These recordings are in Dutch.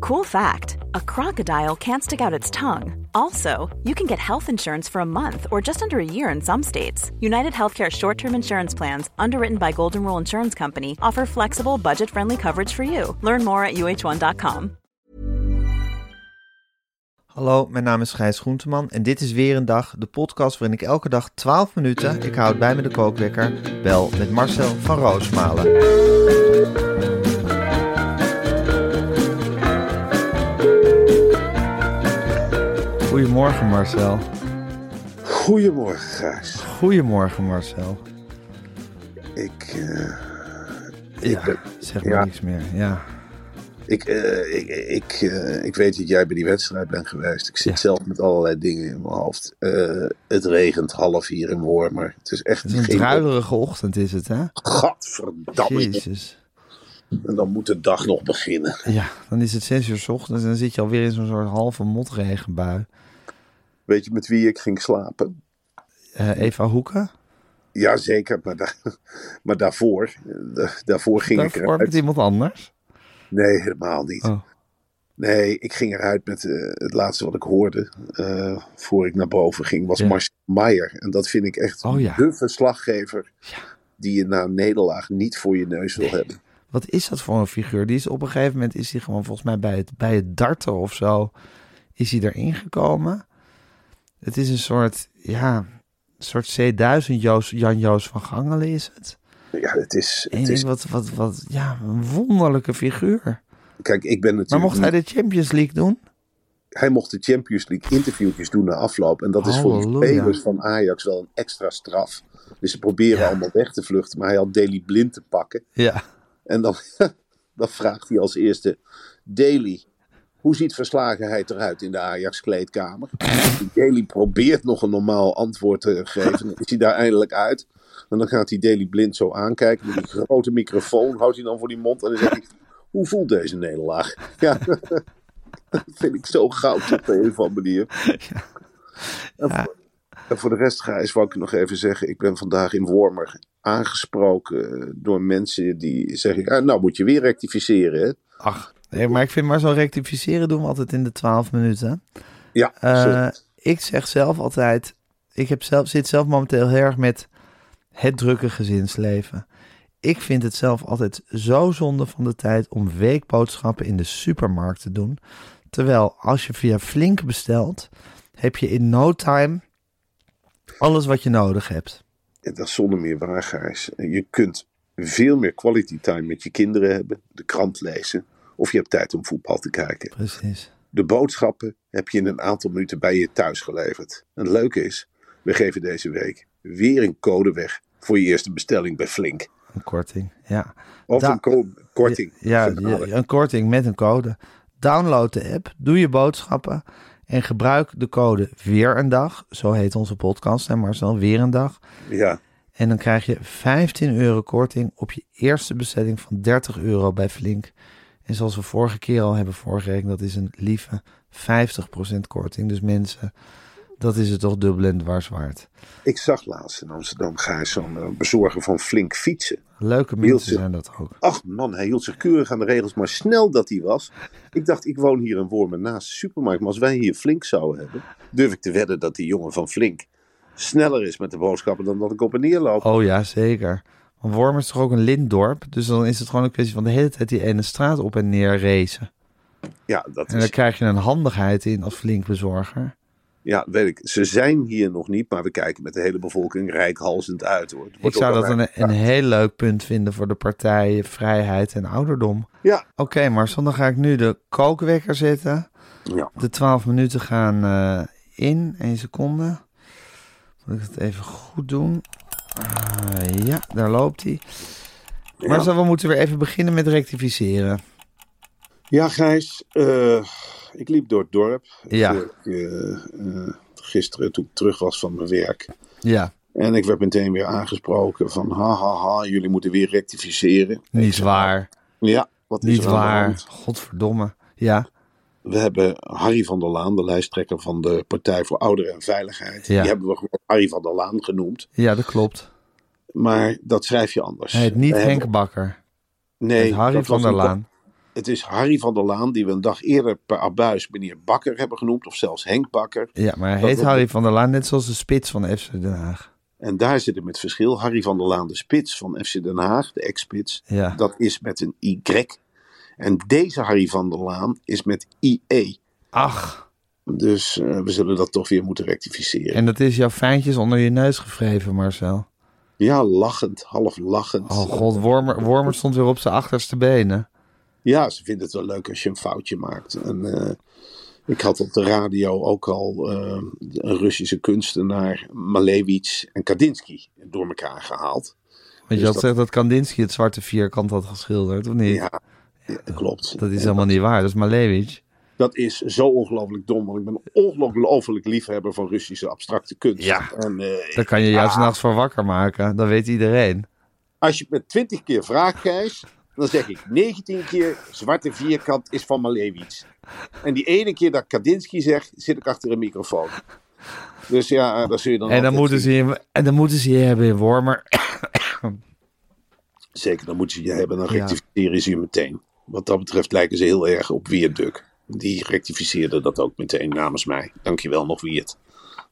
Cool fact a crocodile can't stick out its tongue. Also, you can get health insurance for a month or just under a year in some states. United Healthcare short term insurance plans, underwritten by Golden Rule Insurance Company, offer flexible, budget friendly coverage for you. Learn more at uh1.com. Hallo, mijn naam is Gijs Groenteman en dit is weer een dag, de podcast waarin ik elke dag 12 minuten, ik houd bij me de kookwekker, bel met Marcel van Roosmalen. Goedemorgen Marcel. Goedemorgen, Gijs. Goedemorgen Marcel. Ik, eh, Ja, ben- zeg maar ja. niks meer. Ja, ik, eh, ik, ik, eh, ik weet dat jij bij die wedstrijd bent geweest. Ik zit Ja. zelf met allerlei dingen in mijn hoofd. Het regent half hier in Wormer. Het is echt het is een geen... druilerige ochtend is het hè? Gadverdamme. Jezus. En dan moet de dag nog beginnen. Ja, dan is het zes uur 's ochtends en dan zit je alweer in zo'n soort halve motregenbui. Weet je met wie ik ging slapen? Eh, Eva Hoeken? Jazeker, maar, daar, maar daarvoor, eh, daarvoor ging ik Daarvoor met eruit. iemand anders? Nee, helemaal niet. Oh. Nee, ik ging eruit met eh, het laatste wat ik hoorde eh, voor ik naar boven ging, was Ja. Marcel Meijer. En dat vind ik echt Oh ja. de verslaggever die je na een nederlaag niet voor je neus wil hebben. Wat is dat voor een figuur? Die is op een gegeven moment is hij gewoon volgens mij bij het, bij het darten of zo. Is hij erin gekomen? Het is een soort, ja, soort C1000 Joos, Jan Joos van Gangelen is het. Ja, het is. En Het is wat, wat, wat, ja, een wonderlijke figuur. kijk, ik ben natuurlijk. Maar mocht hij de Champions League doen? hij mocht de Champions League interviewtjes doen na afloop. En dat is voor de Halleluja. spelers van Ajax wel een extra straf. Dus ze proberen Ja. allemaal weg te vluchten. Maar hij had Daily Blind te pakken. Ja. En dan, dan vraagt hij als eerste: Daily, hoe ziet verslagenheid eruit in de Ajax-kleedkamer? Daily probeert nog een normaal antwoord te geven. Dan is hij daar eindelijk uit. En dan gaat hij Daily blind zo aankijken met die grote microfoon. Houdt hij dan voor die mond en dan zegt hij: Hoe voelt deze nederlaag? Ja, dat vind ik zo goud op de een of andere manier. En, voor, en voor de rest, Gijs, wou ik nog even zeggen: ik ben vandaag in Wormer aangesproken eh, door mensen die zeggen: ah, Nou, moet je weer rectificeren. Hè? Ach, nee, maar ik vind maar zo rectificeren doen we altijd in de 12 minuten. Ja, sorry. ik zeg zelf altijd, ik heb zelf, zit zelf momenteel heel erg met het drukke gezinsleven. Ik vind het zelf altijd zo zonde van de tijd om weekboodschappen in de supermarkt te doen. Terwijl als je via Flink bestelt, heb je in no time alles wat je nodig hebt. En dat is zonder meer waar, Gijs. Je kunt veel meer quality time met je kinderen hebben, de krant lezen, of je hebt tijd om voetbal te kijken. Precies. De boodschappen heb je in een aantal minuten bij je thuis geleverd. En het leuke is, we geven deze week weer een code weg voor je eerste bestelling bij Flink. Een korting, ja. Of Da- een korting. Ja, ja, een korting met een code. Download de app, doe je boodschappen en gebruik de code weer een dag. Zo heet onze podcast, hè Marcel, weer een dag. ja. En dan krijg je 15 euro korting op je eerste bestelling van 30 euro bij Flink. En zoals we vorige keer al hebben voorgerekend, dat is een lieve 50% korting. Dus mensen, dat is het toch dubbel en dwars waard. Ik zag laatst in Amsterdam, Gijs, zo'n eh, bezorger van Flink fietsen. Leuke mensen zijn dat ook. Ach man, hij hield zich keurig aan de regels, maar snel dat hij was. Ik dacht, ik woon hier in Wormen naast de supermarkt. Maar als wij hier Flink zouden hebben, durf ik te wedden dat die jongen van Flink sneller is met de boodschappen dan dat ik op en neer loop. Oh ja, zeker. Want Wormer is toch ook een lintdorp? Dus dan is het gewoon een kwestie van de hele tijd die ene straat op en neer racen. Ja, dat En daar is, krijg je een handigheid in als flink bezorger. ja, weet ik. Ze zijn hier nog niet, maar we kijken met de hele bevolking rijkhalsend uit hoor. Ik zou dat een, een heel leuk punt vinden voor de partijen Vrijheid en Ouderdom. Ja, Oké, Marcel, dan ga ik nu de kookwekker zetten. ja. De 12 minuten gaan eh, in. 1 seconde. Moet ik het even goed doen? Ah, ja, daar loopt hij. Marcel, we moeten weer even beginnen met rectificeren. Ja, Gijs. eh, ik liep door het dorp. Ja. Ik, eh, eh, gisteren toen ik terug was van mijn werk. Ja, En ik werd meteen weer aangesproken van ha ha ha, jullie moeten weer rectificeren. niet waar. Ja, wat is Niet de waar. Godverdomme. Ja, We hebben Harry van der Laan, de lijsttrekker van de Partij voor Ouderen en Veiligheid. Ja. Die hebben we gewoon Harry van der Laan genoemd. ja, dat klopt. Maar dat schrijf je anders. Hij heet niet We Henk hebben- Bakker. Nee, Nee, Harry van der een- Laan. Het is Harry van der Laan, die we een dag eerder per abuis meneer Bakker hebben genoemd. Of zelfs Henk Bakker. Ja, maar hij Dat- heet Harry van der Laan net zoals de spits van FC Den Haag. En daar zit het met verschil. Harry van der Laan, de spits van FC Den Haag, de ex-spits. Ja. Dat is met een Y. En deze Harry van der Laan is met IE. Ach, Dus eh, we zullen dat toch weer moeten rectificeren. en dat is jouw fijntjes onder je neus gewreven, Marcel. Ja, lachend, half lachend. Oh god, Wormer, Wormer stond weer op zijn achterste benen. Ja, ze vinden het wel leuk als je een foutje maakt. En eh, ik had op de radio ook al eh, een Russische kunstenaar, Malevich en Kandinsky door elkaar gehaald. Want je Dus had dat- gezegd dat Kandinsky het zwarte vierkant had geschilderd, of niet? Ja, ja, dat klopt. Dat is helemaal niet waar, dat is Malevich. Dat is zo ongelooflijk dom, want ik ben ongelooflijk liefhebber van Russische abstracte kunst. Ja. En eh, Daar kan je jou s'nachts voor wakker maken, dat weet iedereen. als je het met 20 keer vraagt, Gijs, dan zeg ik 19 keer zwarte vierkant is van Malevich. En die ene keer dat Kandinsky zegt, zit ik achter een microfoon. Dus ja, eh, dat zul je dan En dan, moeten zien. ze je, en dan moeten ze je hebben in Wormer. Zeker, dan moeten ze je hebben, dan Ja. rectificeren ze je meteen. Wat dat betreft lijken ze heel erg op Wierduk. Die rectificeerde dat ook meteen namens mij. Dankjewel nog Wiert.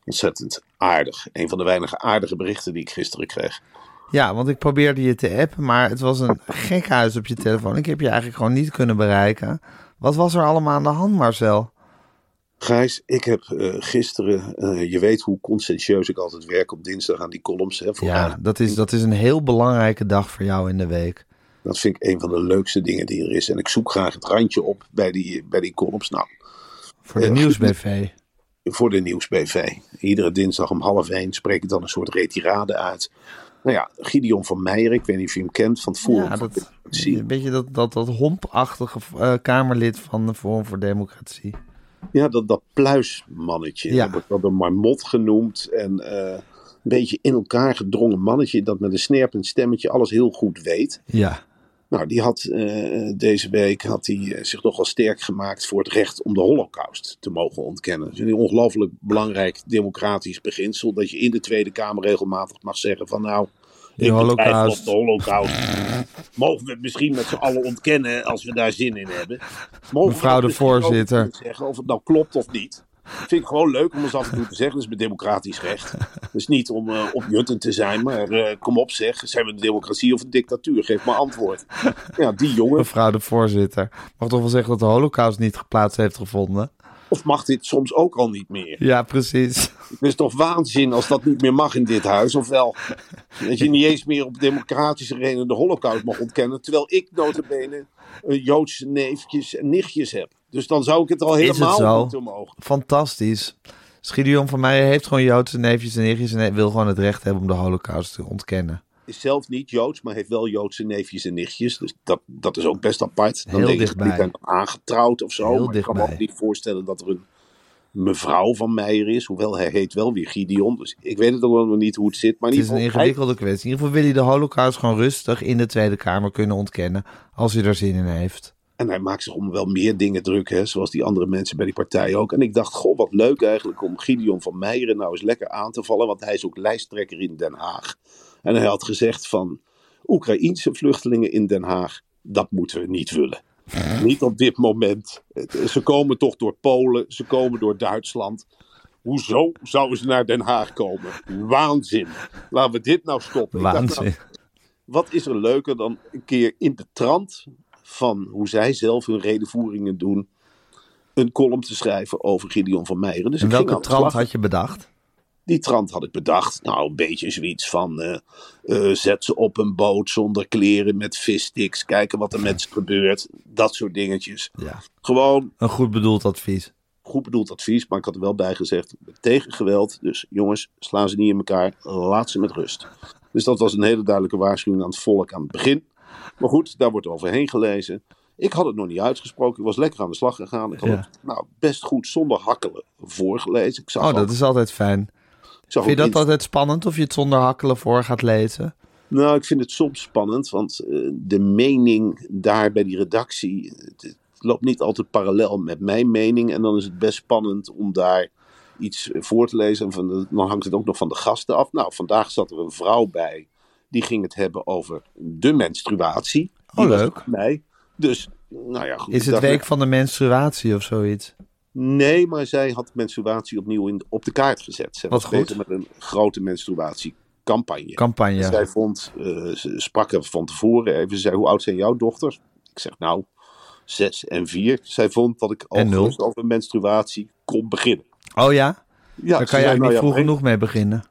Ontzettend aardig. Een van de weinige aardige berichten die ik gisteren kreeg. Ja, want ik probeerde je te appen, maar het was een gek huis op je telefoon. Ik heb je eigenlijk gewoon niet kunnen bereiken. Wat was er allemaal aan de hand, Marcel? Gijs, ik heb eh, gisteren, eh, je weet hoe conscientieus ik altijd werk op dinsdag aan die columns. Hè, voor Ja, dat is, dat is een heel belangrijke dag voor jou in de week. Dat vind ik een van de leukste dingen die er is. En ik zoek graag het randje op bij die, bij die columns. Nou, Voor de Eh, Nieuwsbv. voor de Nieuws-BV. Iedere dinsdag om half één spreek ik dan een soort retirade uit. Nou ja, Gideon van Meijer, ik weet niet of je hem kent, van het Forum Ja, voor dat, een beetje dat, dat, dat hompachtige eh, Kamerlid van de Forum voor Democratie. Ja, dat, dat pluismannetje. Ja. Dat wordt wel een marmot genoemd. En eh, een beetje in elkaar gedrongen mannetje dat met een snerpend stemmetje alles heel goed weet. Ja, Nou, die had eh, deze week had hij, eh, zich nogal sterk gemaakt voor het recht om de holocaust te mogen ontkennen. Dat is een ongelooflijk belangrijk democratisch beginsel. Dat je in de Tweede Kamer regelmatig mag zeggen van nou, De ik holocaust. de holocaust. Mogen we het misschien met z'n allen ontkennen als we daar zin in hebben? Mogen Mevrouw de voorzitter. Zeggen of het nou klopt of niet. Vind ik gewoon leuk om eens af en toe te zeggen. Dat is mijn democratisch recht. Dus niet om uh, opjuttend te zijn, maar uh, kom op zeg. Zijn we een democratie of een dictatuur? Geef maar antwoord. Ja, die jongen. mevrouw de voorzitter. Mag toch wel zeggen dat de holocaust niet geplaatst heeft gevonden? Of mag dit soms ook al niet meer? Ja, precies. Het is toch waanzin als dat niet meer mag in dit huis, of wel? Dat je niet eens meer op democratische redenen de holocaust mag ontkennen. Terwijl ik notabene uh, Joodse neefjes en nichtjes heb. Dus dan zou ik het al helemaal niet mogen. Fantastisch. Schiedion van mij heeft gewoon Joodse neefjes en nichtjes en wil gewoon het recht hebben om de holocaust te ontkennen. Is zelf niet Joods, maar heeft wel Joodse neefjes en nichtjes. Dus dat, dat is ook best apart. Dan Heel denk dichtbij. Ik ben aangetrouwd of zo. Heel maar ik kan me dichtbij. ook niet voorstellen dat er een mevrouw van Meijer is. Hoewel hij heet wel weer Gideon. Dus ik weet het ook wel niet hoe het zit. Maar Het is een ingewikkelde kwestie. In ieder geval wil hij de holocaust gewoon rustig in de Tweede Kamer kunnen ontkennen. Als hij er zin in heeft. En hij maakt zich om wel meer dingen druk, hè, zoals die andere mensen bij die partij ook. En ik dacht, goh, wat leuk eigenlijk om Gideon van Meijeren nou eens lekker aan te vallen. Want hij is ook lijsttrekker in Den Haag. En hij had gezegd van, Oekraïense vluchtelingen in Den Haag, dat moeten we niet willen. niet op dit moment. Ze komen toch door Polen, ze komen door Duitsland. Hoezo zouden ze naar Den Haag komen? Waanzin. Laten we dit nou stoppen. Dacht, nou, wat is er leuker dan een keer in de trant van hoe zij zelf hun redenvoeringen doen, een column te schrijven over Gideon van Meijeren. Dus En welke trant had je bedacht? Die trant had ik bedacht. Nou, een beetje zoiets van eh, eh, zet ze op een boot zonder kleren met vissticks, kijken wat er met ze gebeurt. Dat soort dingetjes. Ja. Gewoon Een goed bedoeld advies. goed bedoeld advies, maar ik had er wel bij gezegd, tegen geweld. Dus jongens, slaan ze niet in elkaar, laat ze met rust. Dus dat was een hele duidelijke waarschuwing aan het volk aan het begin. Maar goed, daar wordt overheen gelezen. Ik had het nog niet uitgesproken. Ik was lekker aan de slag gegaan. Ik had Ja. het nou, best goed zonder hakkelen voorgelezen. Ik zag Oh, dat is altijd fijn. Vind je dat in- altijd spannend of je het zonder hakkelen voor gaat lezen? Nou, ik vind het soms spannend, want eh, de mening daar bij die redactie het, het loopt niet altijd parallel met mijn mening. En dan is het best spannend om daar iets voor te lezen. En van de- dan hangt het ook nog van de gasten af. Nou, vandaag zat er een vrouw bij, die ging het hebben over de menstruatie. Oh, leuk. mij. Dus, nou ja, goed. Is het week van de menstruatie of zoiets? Nee, maar zij had menstruatie opnieuw in, op de kaart gezet. Zij Wat was goed. met een grote menstruatiecampagne. Campagne. Zij vond, eh, ze sprak er van tevoren even. Ze zei, hoe oud zijn jouw dochters? Ik zeg, nou, zes en vier. Zij vond dat ik al over menstruatie kon beginnen. Oh ja? Ja, Daar ze kan je eigenlijk nou niet ja, vroeg breng- genoeg mee beginnen.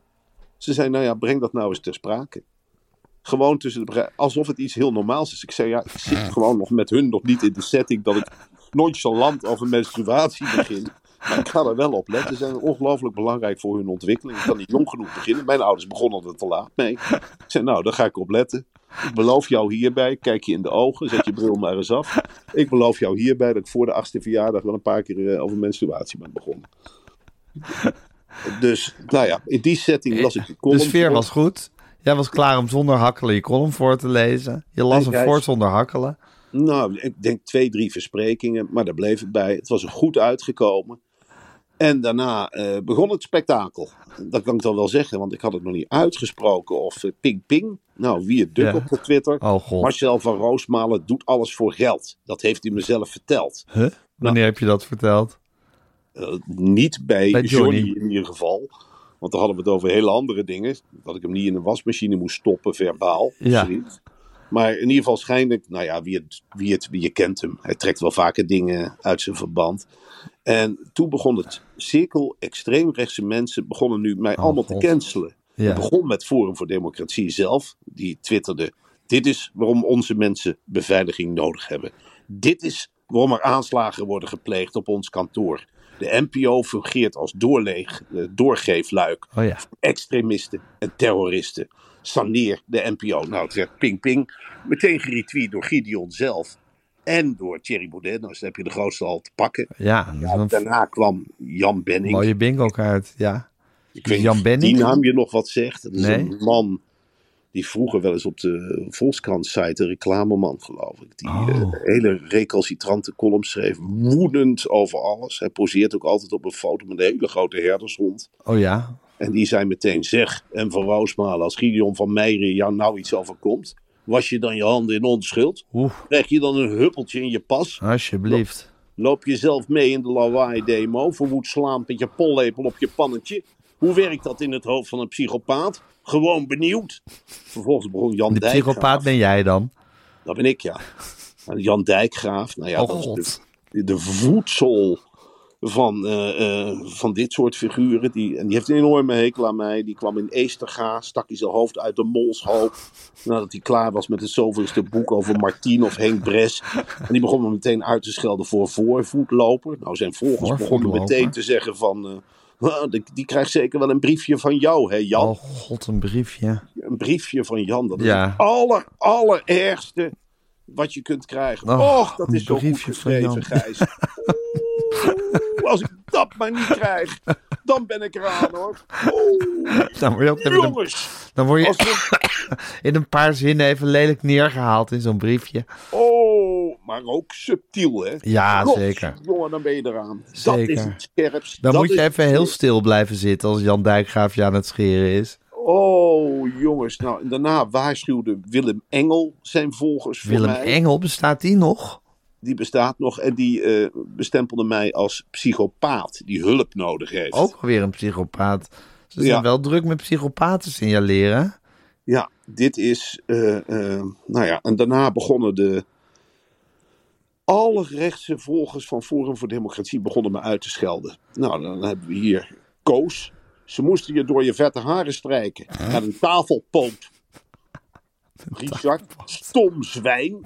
Ze zei, nou ja, breng dat nou eens ter sprake. Gewoon tussen de alsof het iets heel normaals is. Ik zei, ja, ik zit gewoon nog met hun nog niet in de setting dat ik nonchalant over menstruatie begin. Maar ik ga er wel op letten. Ze zijn ongelooflijk belangrijk voor hun ontwikkeling. Ik kan niet jong genoeg beginnen. Mijn ouders begonnen er te laat mee. Ik zei, nou, daar ga ik op letten. Ik beloof jou hierbij, kijk je in de ogen, zet je bril maar eens af. Ik beloof jou hierbij dat ik voor de achtste verjaardag wel een paar keer eh, over menstruatie ben begonnen. Dus, nou ja, in die setting las ik de De column. sfeer voor. was goed. Jij was klaar om zonder hakkelen je column voor te lezen. Je las hem voor zonder hakkelen. Nou, ik denk twee, drie versprekingen, maar daar bleef het bij. Het was er goed uitgekomen. En daarna eh, begon het spektakel. Dat kan ik dan wel zeggen, want ik had het nog niet uitgesproken. Of eh, ping ping. Nou, wie het duk Ja. op de Twitter. Oh god. Marcel van Roosmalen doet alles voor geld. Dat heeft hij mezelf verteld. Huh? Wanneer heb je dat verteld? Eh, niet bij, Bij Johnny. Johnny. in ieder geval. Want dan hadden we het over hele andere dingen. Dat ik hem niet in een wasmachine moest stoppen, verbaal. Ja. Maar in ieder geval schijnlijk, nou ja, wie het, wie het, wie je kent hem. Hij trekt wel vaker dingen uit zijn verband. En toen begon het cirkel, extreemrechtse mensen begonnen nu mij Oh, allemaal God. te cancelen. Ja. Het begon met Forum voor Democratie zelf. Die twitterde, dit is waarom onze mensen beveiliging nodig hebben. Dit is waarom er aanslagen worden gepleegd op ons kantoor. De NPO fungeert als doorleeg, eh, doorgeefluik Oh ja. extremisten en terroristen. Saneer de NPO. Nou, het werd ping ping. Meteen geretweet door Gideon zelf. En door Thierry Baudet. Nou, dus dan heb je de grootste al te pakken. Ja, een Daarna kwam Jan Benning. mooie bingo kaart. Ja. Ik weet Jan Benning? die naam je nog wat zegt. Dat is Nee. een man die vroeger wel eens op de Volkskrant-site, een reclameman geloof ik, die Oh. eh, hele recalcitrante columns schreef, woedend over alles. Hij poseert ook altijd op een foto met een hele grote herdershond. Oh ja. En die zei meteen, zeg, en van Roosmalen, als Gideon van Meijeren jou nou iets overkomt, was je dan je handen in onschuld? Oeh, Krijg je dan een huppeltje in je pas? alsjeblieft. Loop je zelf mee in de lawaai-demo, verwoed slaand met je pollepel op je pannetje? Hoe werkt dat in het hoofd van een psychopaat? Gewoon benieuwd. Vervolgens begon Jan De Dijkgraaf. psychopaat ben jij dan. Dat ben ik, ja. En Jan Dijkgraaf, nou ja, oh dat is de, de voedsel van, eh, eh, van dit soort figuren. Die, en die heeft een enorme hekel aan mij. Die kwam in Eesterga, stak hij zijn hoofd uit de molshoop. Nadat hij klaar was met het zoveelste boek over Martien of Henk Bres. En die begon me meteen uit te schelden voor voorvoetloper. Nou, zijn volgers begonnen meteen te zeggen van... eh, "Ah, die, krijgt zeker wel een briefje van jou, hè Jan? Oh god, een briefje. Een briefje van Jan. Dat is Ja. het aller, allerergste wat je kunt krijgen. Oh, Och, dat is zo goed briefje van geschreven. Gijs. Oeh, als ik dat maar niet krijg, dan ben ik eraan hoor. Oeh, Dan word je ook een, jongens. dan word je we- in een paar zinnen even lelijk neergehaald in zo'n briefje. oh, maar ook subtiel hè. Ja, zeker. Jongen, dan ben je eraan. Dat is het scherpst. Dan Dat moet je even heel stil blijven zitten als Jan Dijkgraaf je aan het scheren is. Oh, jongens. Nou, en daarna waarschuwde Willem Engel zijn volgers voor Willem mij. Engel, bestaat die nog? Die bestaat nog en die eh, bestempelde mij als psychopaat die hulp nodig heeft. Ook alweer een psychopaat. Ze zijn Ja. wel druk met psychopaten signaleren. Ja, dit is. eh, eh, nou ja, en daarna begonnen de. Alle rechtse volgers van Forum voor Democratie begonnen me uit te schelden. Nou, dan hebben we hier Koos. Ze moesten je door je vette haren strijken. Met een tafelpoot. Richard, stom zwijn.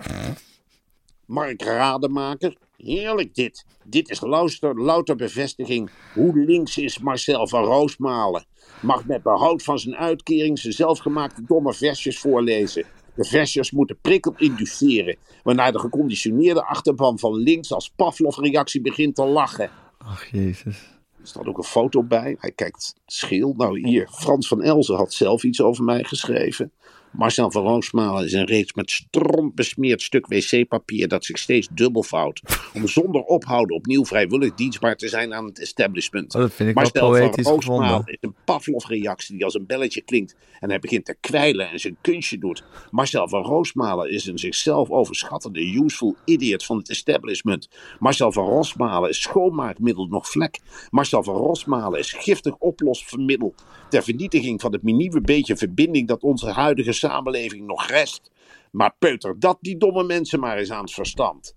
Mark Rademaker. Heerlijk dit. Dit is louter, louter bevestiging. Hoe links is Marcel van Roosmalen. Mag met behoud van zijn uitkering zijn zelfgemaakte domme versjes voorlezen. De versjes moeten prikkel induceren, waarna de geconditioneerde achterban van links als Pavlov-reactie begint te lachen. Ach, jezus. Er staat ook een foto bij. Hij kijkt scheel. Nou, hier, Frans van Elzen had zelf iets over mij geschreven. Marcel van Roosmalen is een reeks met stront besmeerd stuk wc-papier dat zich steeds dubbelvouwt. Om zonder ophouden opnieuw vrijwillig dienstbaar te zijn aan het establishment. Oh, dat vind ik wel Marcel poëtisch van Roosmalen is een Pavlov-reactie die als een belletje klinkt en hij begint te kwijlen en zijn kunstje doet. Marcel van Roosmalen is een zichzelf overschattende useful idiot van het establishment. Marcel van Roosmalen is schoonmaakmiddel nog vlek. Marcel van Roosmalen is giftig oplosmiddel ter vernietiging van het nieuwe beetje verbinding dat onze huidige samenleving nog rest. Maar peuter dat die domme mensen maar eens aan het verstand.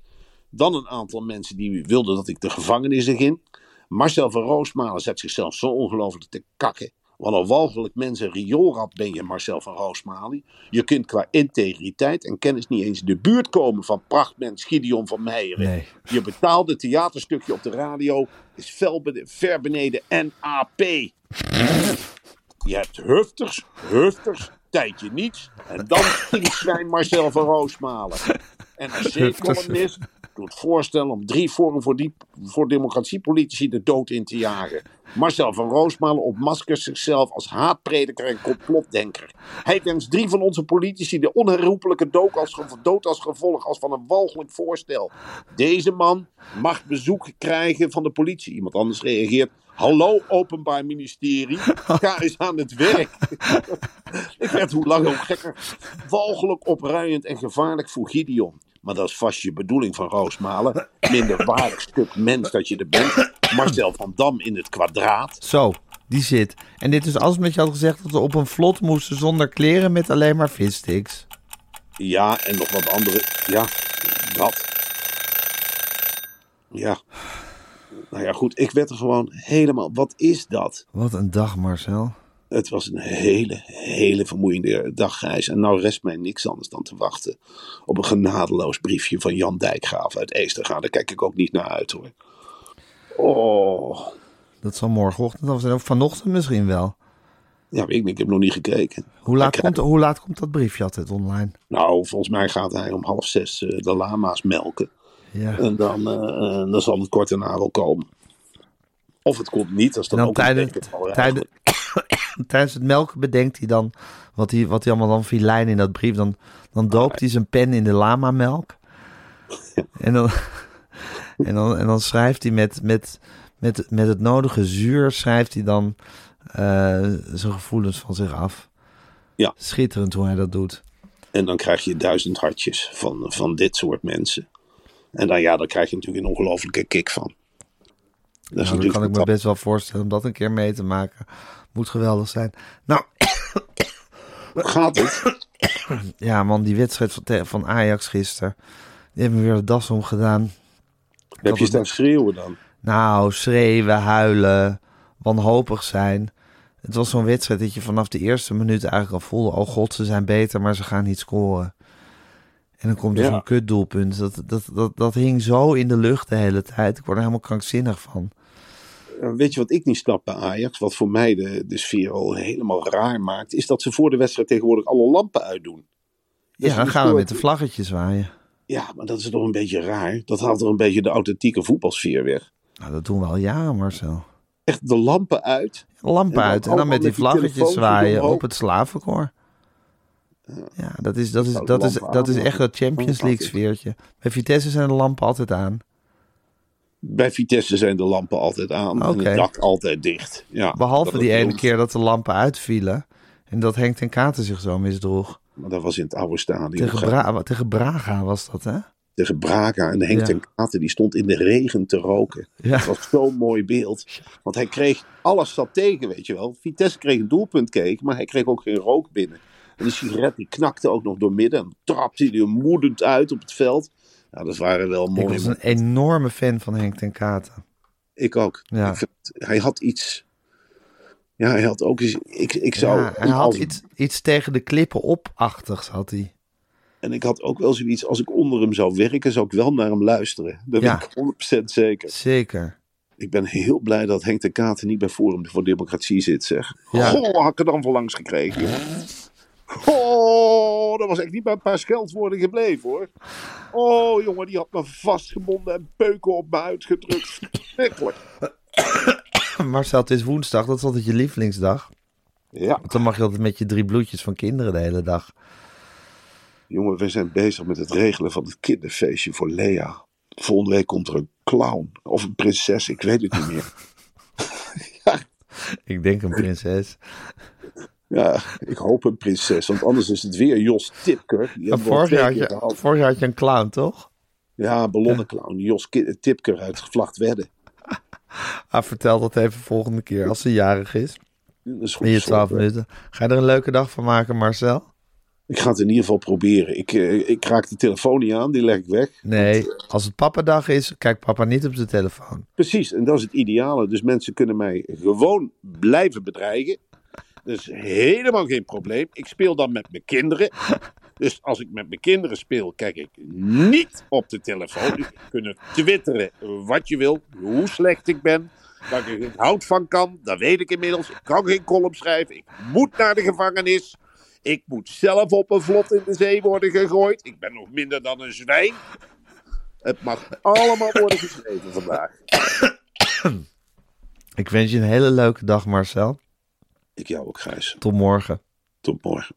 Dan een aantal mensen die wilden dat ik de gevangenis in. Marcel van Roosmalen zet zichzelf zo ongelooflijk te kakken. Wat een walgelijk mens en rioolrad ben je, Marcel van Roosmalen. Je kunt qua integriteit en kennis niet eens in de buurt komen van prachtmens Gideon van Meijeren. Nee. Je betaalde theaterstukje op de radio is fel bene- ver beneden NAP. Je hebt hufters, hufters, tijdje niets. En dan stinkzwijn Marcel van Roosmalen. NRC-columnist doet voorstellen om drie vormen voor, die, voor democratiepolitici de dood in te jagen. Marcel van Roosmalen ontmaskert zichzelf als haatprediker en complotdenker. Hij wenst drie van onze politici de onherroepelijke dood als, dood als gevolg als van een walgelijk voorstel. Deze man mag bezoek krijgen van de politie. Iemand anders reageert. Hallo, Openbaar Ministerie. Ga eens aan het werk. Ik werd hoe langer hoe gekker. Walgelijk opruiend en gevaarlijk voor Gideon. Maar dat is vast je bedoeling van Roosmalen. Minder waardig stuk mens dat je er bent. Marcel van Dam in het kwadraat. Zo, die zit. En dit is als met je had gezegd dat we op een vlot moesten zonder kleren met alleen maar vissticks. Ja, en nog wat andere. Ja, dat. Ja. Nou ja, goed. Ik werd er gewoon helemaal. Wat is dat? Wat een dag, Marcel. Het was een hele, hele vermoeiende dagreis. En nou rest mij niks anders dan te wachten op een genadeloos briefje van Jan Dijkgraaf uit Eestergaan. Daar kijk ik ook niet naar uit hoor. Oh, Dat zal morgenochtend of zijn, vanochtend misschien wel. ja, ik. Ik heb nog niet gekeken. Hoe laat, komt, hoe laat komt dat briefje altijd online? Nou, volgens mij gaat hij om half zes eh, de lama's melken. Ja. En dan, eh, eh, dan zal het kort daarna wel komen. Of het komt niet, als dan ook tijdens, een tijdens, tijdens het melken bedenkt hij dan wat hij, wat hij allemaal dan filijn in dat brief. Dan, dan doopt hij zijn pen in de lama-melk. En dan, en dan, en dan schrijft hij met, met, met, met het nodige zuur, schrijft hij dan eh, zijn gevoelens van zich af. Ja. Schitterend hoe hij dat doet. En dan krijg je duizend hartjes van, van dit soort mensen. En dan, ja, dan krijg je natuurlijk een ongelofelijke kick van. Dat Nou, dan kan ik me best wel voorstellen om dat een keer mee te maken. Moet geweldig zijn. Nou, Gaat het? ja man, die wedstrijd van, Ajax gisteren. Die hebben me weer de das omgedaan. Heb je staan schreeuwen dan? Nou, schreeuwen, huilen, wanhopig zijn. Het was zo'n wedstrijd dat je vanaf de eerste minuut eigenlijk al voelde... oh god, ze zijn beter, maar ze gaan niet scoren. En dan komt er Ja. zo'n kutdoelpunt. Dat, dat, dat, dat hing zo in de lucht de hele tijd. Ik word er helemaal krankzinnig van. Eh, Weet je wat ik niet snap bij Ajax? Wat voor mij de, de sfeer al helemaal raar maakt. Is dat ze voor de wedstrijd tegenwoordig alle lampen uitdoen. Ja, dan gaan we met de vlaggetjes zwaaien. Ja, maar dat is toch een beetje raar. Dat haalt er een beetje de authentieke voetbalsfeer weg. Nou, dat doen we al jaren, Marcel. Echt de lampen uit. Lampen En uit en dan met die vlaggetjes zwaaien op het slavenkoor. Ja, dat is, dat is, dat is, dat is echt dat. Champions League sfeertje. Bij Vitesse zijn de lampen altijd aan. Bij Vitesse zijn de lampen altijd aan. En het dak altijd dicht. Ja, Behalve dat die ene keer dat de lampen uitvielen. En dat Henk ten Katen zich zo misdroeg. Maar dat was in het oude stadion. Tegen, Bra tegen Braga was dat, hè? tegen Braga. En Henk Ja. ten Katen die stond in de regen te roken. Ja. Het was zo'n mooi beeld. Want hij kreeg, alles zat tegen, weet je wel. Vitesse kreeg een doelpunt keek, maar hij kreeg ook geen rook binnen. En die sigaret die knakte ook nog door midden. En trapte hij er moedend uit op het veld. Ja, dat waren wel Ik mooie was een enorme fan van Henk ten Katen. Ik ook. Ja. Ik vind, hij had iets... Ja, hij had ook iets... Ik, ik zou... Ja, hij had als- iets, iets tegen de klippen op-achtigs, had hij. En ik had ook wel zoiets... Als ik onder hem zou werken, zou ik wel naar hem luisteren. Dat Ja. ben ik 100% zeker. Zeker. Ik ben heel blij dat Henk de Katen niet bij Forum voor Democratie zit, zeg. Ja. Goh, had ik er dan voor langs gekregen. Oh, dat was echt niet bij een paar scheldwoorden gebleven hoor. Oh jongen, die had me vastgebonden en peuken op me uitgedrukt. Verschrikkelijk. Marcel, het is woensdag, dat is altijd je lievelingsdag. Ja, Want dan mag je altijd met je drie bloedjes van kinderen de hele dag. jongen, we zijn bezig met het regelen van het kinderfeestje voor Lea. Volgende week komt er een clown of een prinses, ik weet het niet meer. Ik denk een prinses. Ja, ik hoop een prinses, want anders is het weer Jos Tipker. Die vorig, jaar had je, gehad. vorig jaar had je een clown, toch? Ja, een ballonenclown. Jos Tipker uit Wedde. Ah, vertel dat even volgende keer als ze jarig is. Dat is goed In je zo. 12 minuten. Ga je er een leuke dag van maken, Marcel? Ik ga het in ieder geval proberen. Ik, eh, ik raak de telefoon niet aan, die leg ik weg. Nee, als het papadag is, kijkt papa niet op zijn telefoon. Precies, en dat is het ideale. Dus mensen kunnen mij gewoon blijven bedreigen. Is helemaal geen probleem. Ik speel dan met mijn kinderen. Dus als ik met mijn kinderen speel, kijk ik niet op de telefoon. Je kunt twitteren wat je wil, hoe slecht ik ben. Dat ik er geen hout van kan, dat weet ik inmiddels. Ik kan geen column schrijven. Ik moet naar de gevangenis. Ik moet zelf op een vlot in de zee worden gegooid. Ik ben nog minder dan een zwijn. Het mag allemaal worden geschreven vandaag. Ik wens je een hele leuke dag, Marcel. Ik jou ook, Gijs. Tot morgen. Tot morgen.